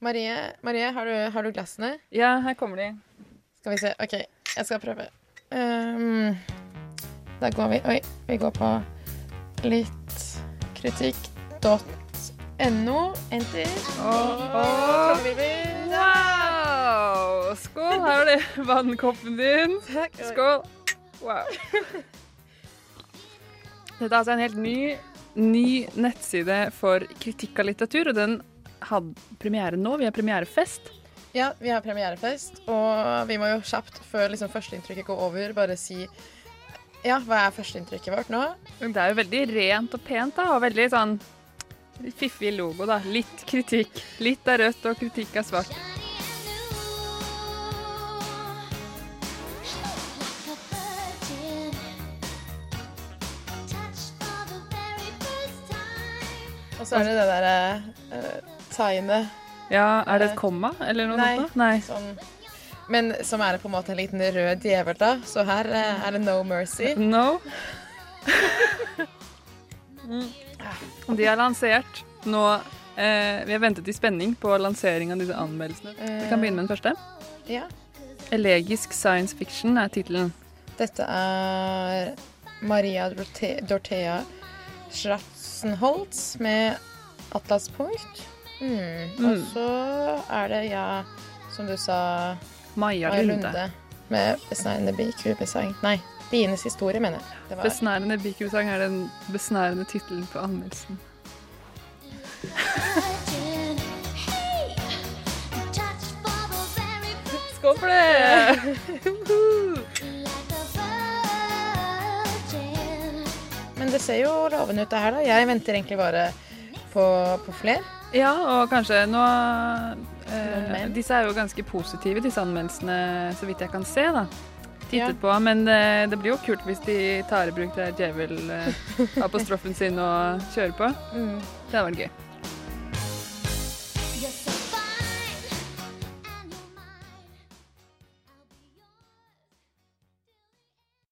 Marie, Marie har, du, har du glassene? Ja, her kommer de. Skal vi se. OK, jeg skal prøve. Um, da går vi Oi, vi går på littkritikk.no. Enter. Trommevirvel. Wow! Skål, her er det vannkoppen din. Takk. Skål. Wow. Dette er altså en helt ny, ny nettside for kritikk av litteratur, og den hadde premiere nå. Vi har premierefest. Ja, vi har premierefest, og vi må jo kjapt, før liksom førsteinntrykket går over, bare si Ja, hva er førsteinntrykket vårt nå? Det er jo veldig rent og pent, da, og veldig sånn fiffig logo, da. Litt kritikk. Litt er rødt, og kritikk er svart. Og så er det det derre uh, tegnet Ja, er det et komma, eller noe Nei. sånt? Nei. som Men som er på en måte en liten rød djevel, da. Så her uh, er det no mercy. No. Mm. De har lansert nå eh, Vi har ventet i spenning på lansering av disse anmeldelsene. Vi kan begynne med den første. Ja. Elegisk science fiction er tittelen. Dette er Maria Dorthea Schratzenholz med atlaspunkt. Mm. Og Mm. så er det, ja, som du sa, Maja Maja Lunde. Lunde med besnærende bikubesang. Nei, bienes historie, mener jeg. Det var Besnærende bikubesang' er den besnærende tittelen på anmeldelsen. Skål for det! det ser jo lovende ut det her, da. Jeg venter egentlig bare på, på flere. Ja, og kanskje nå eh, Disse er jo ganske positive, disse anmeldelsene, så vidt jeg kan se, da. Ja. På, men eh, det blir jo kult hvis de tar i bruk det djevel-apostrofen eh, sin og kjører på. Mm. Det hadde vært gøy.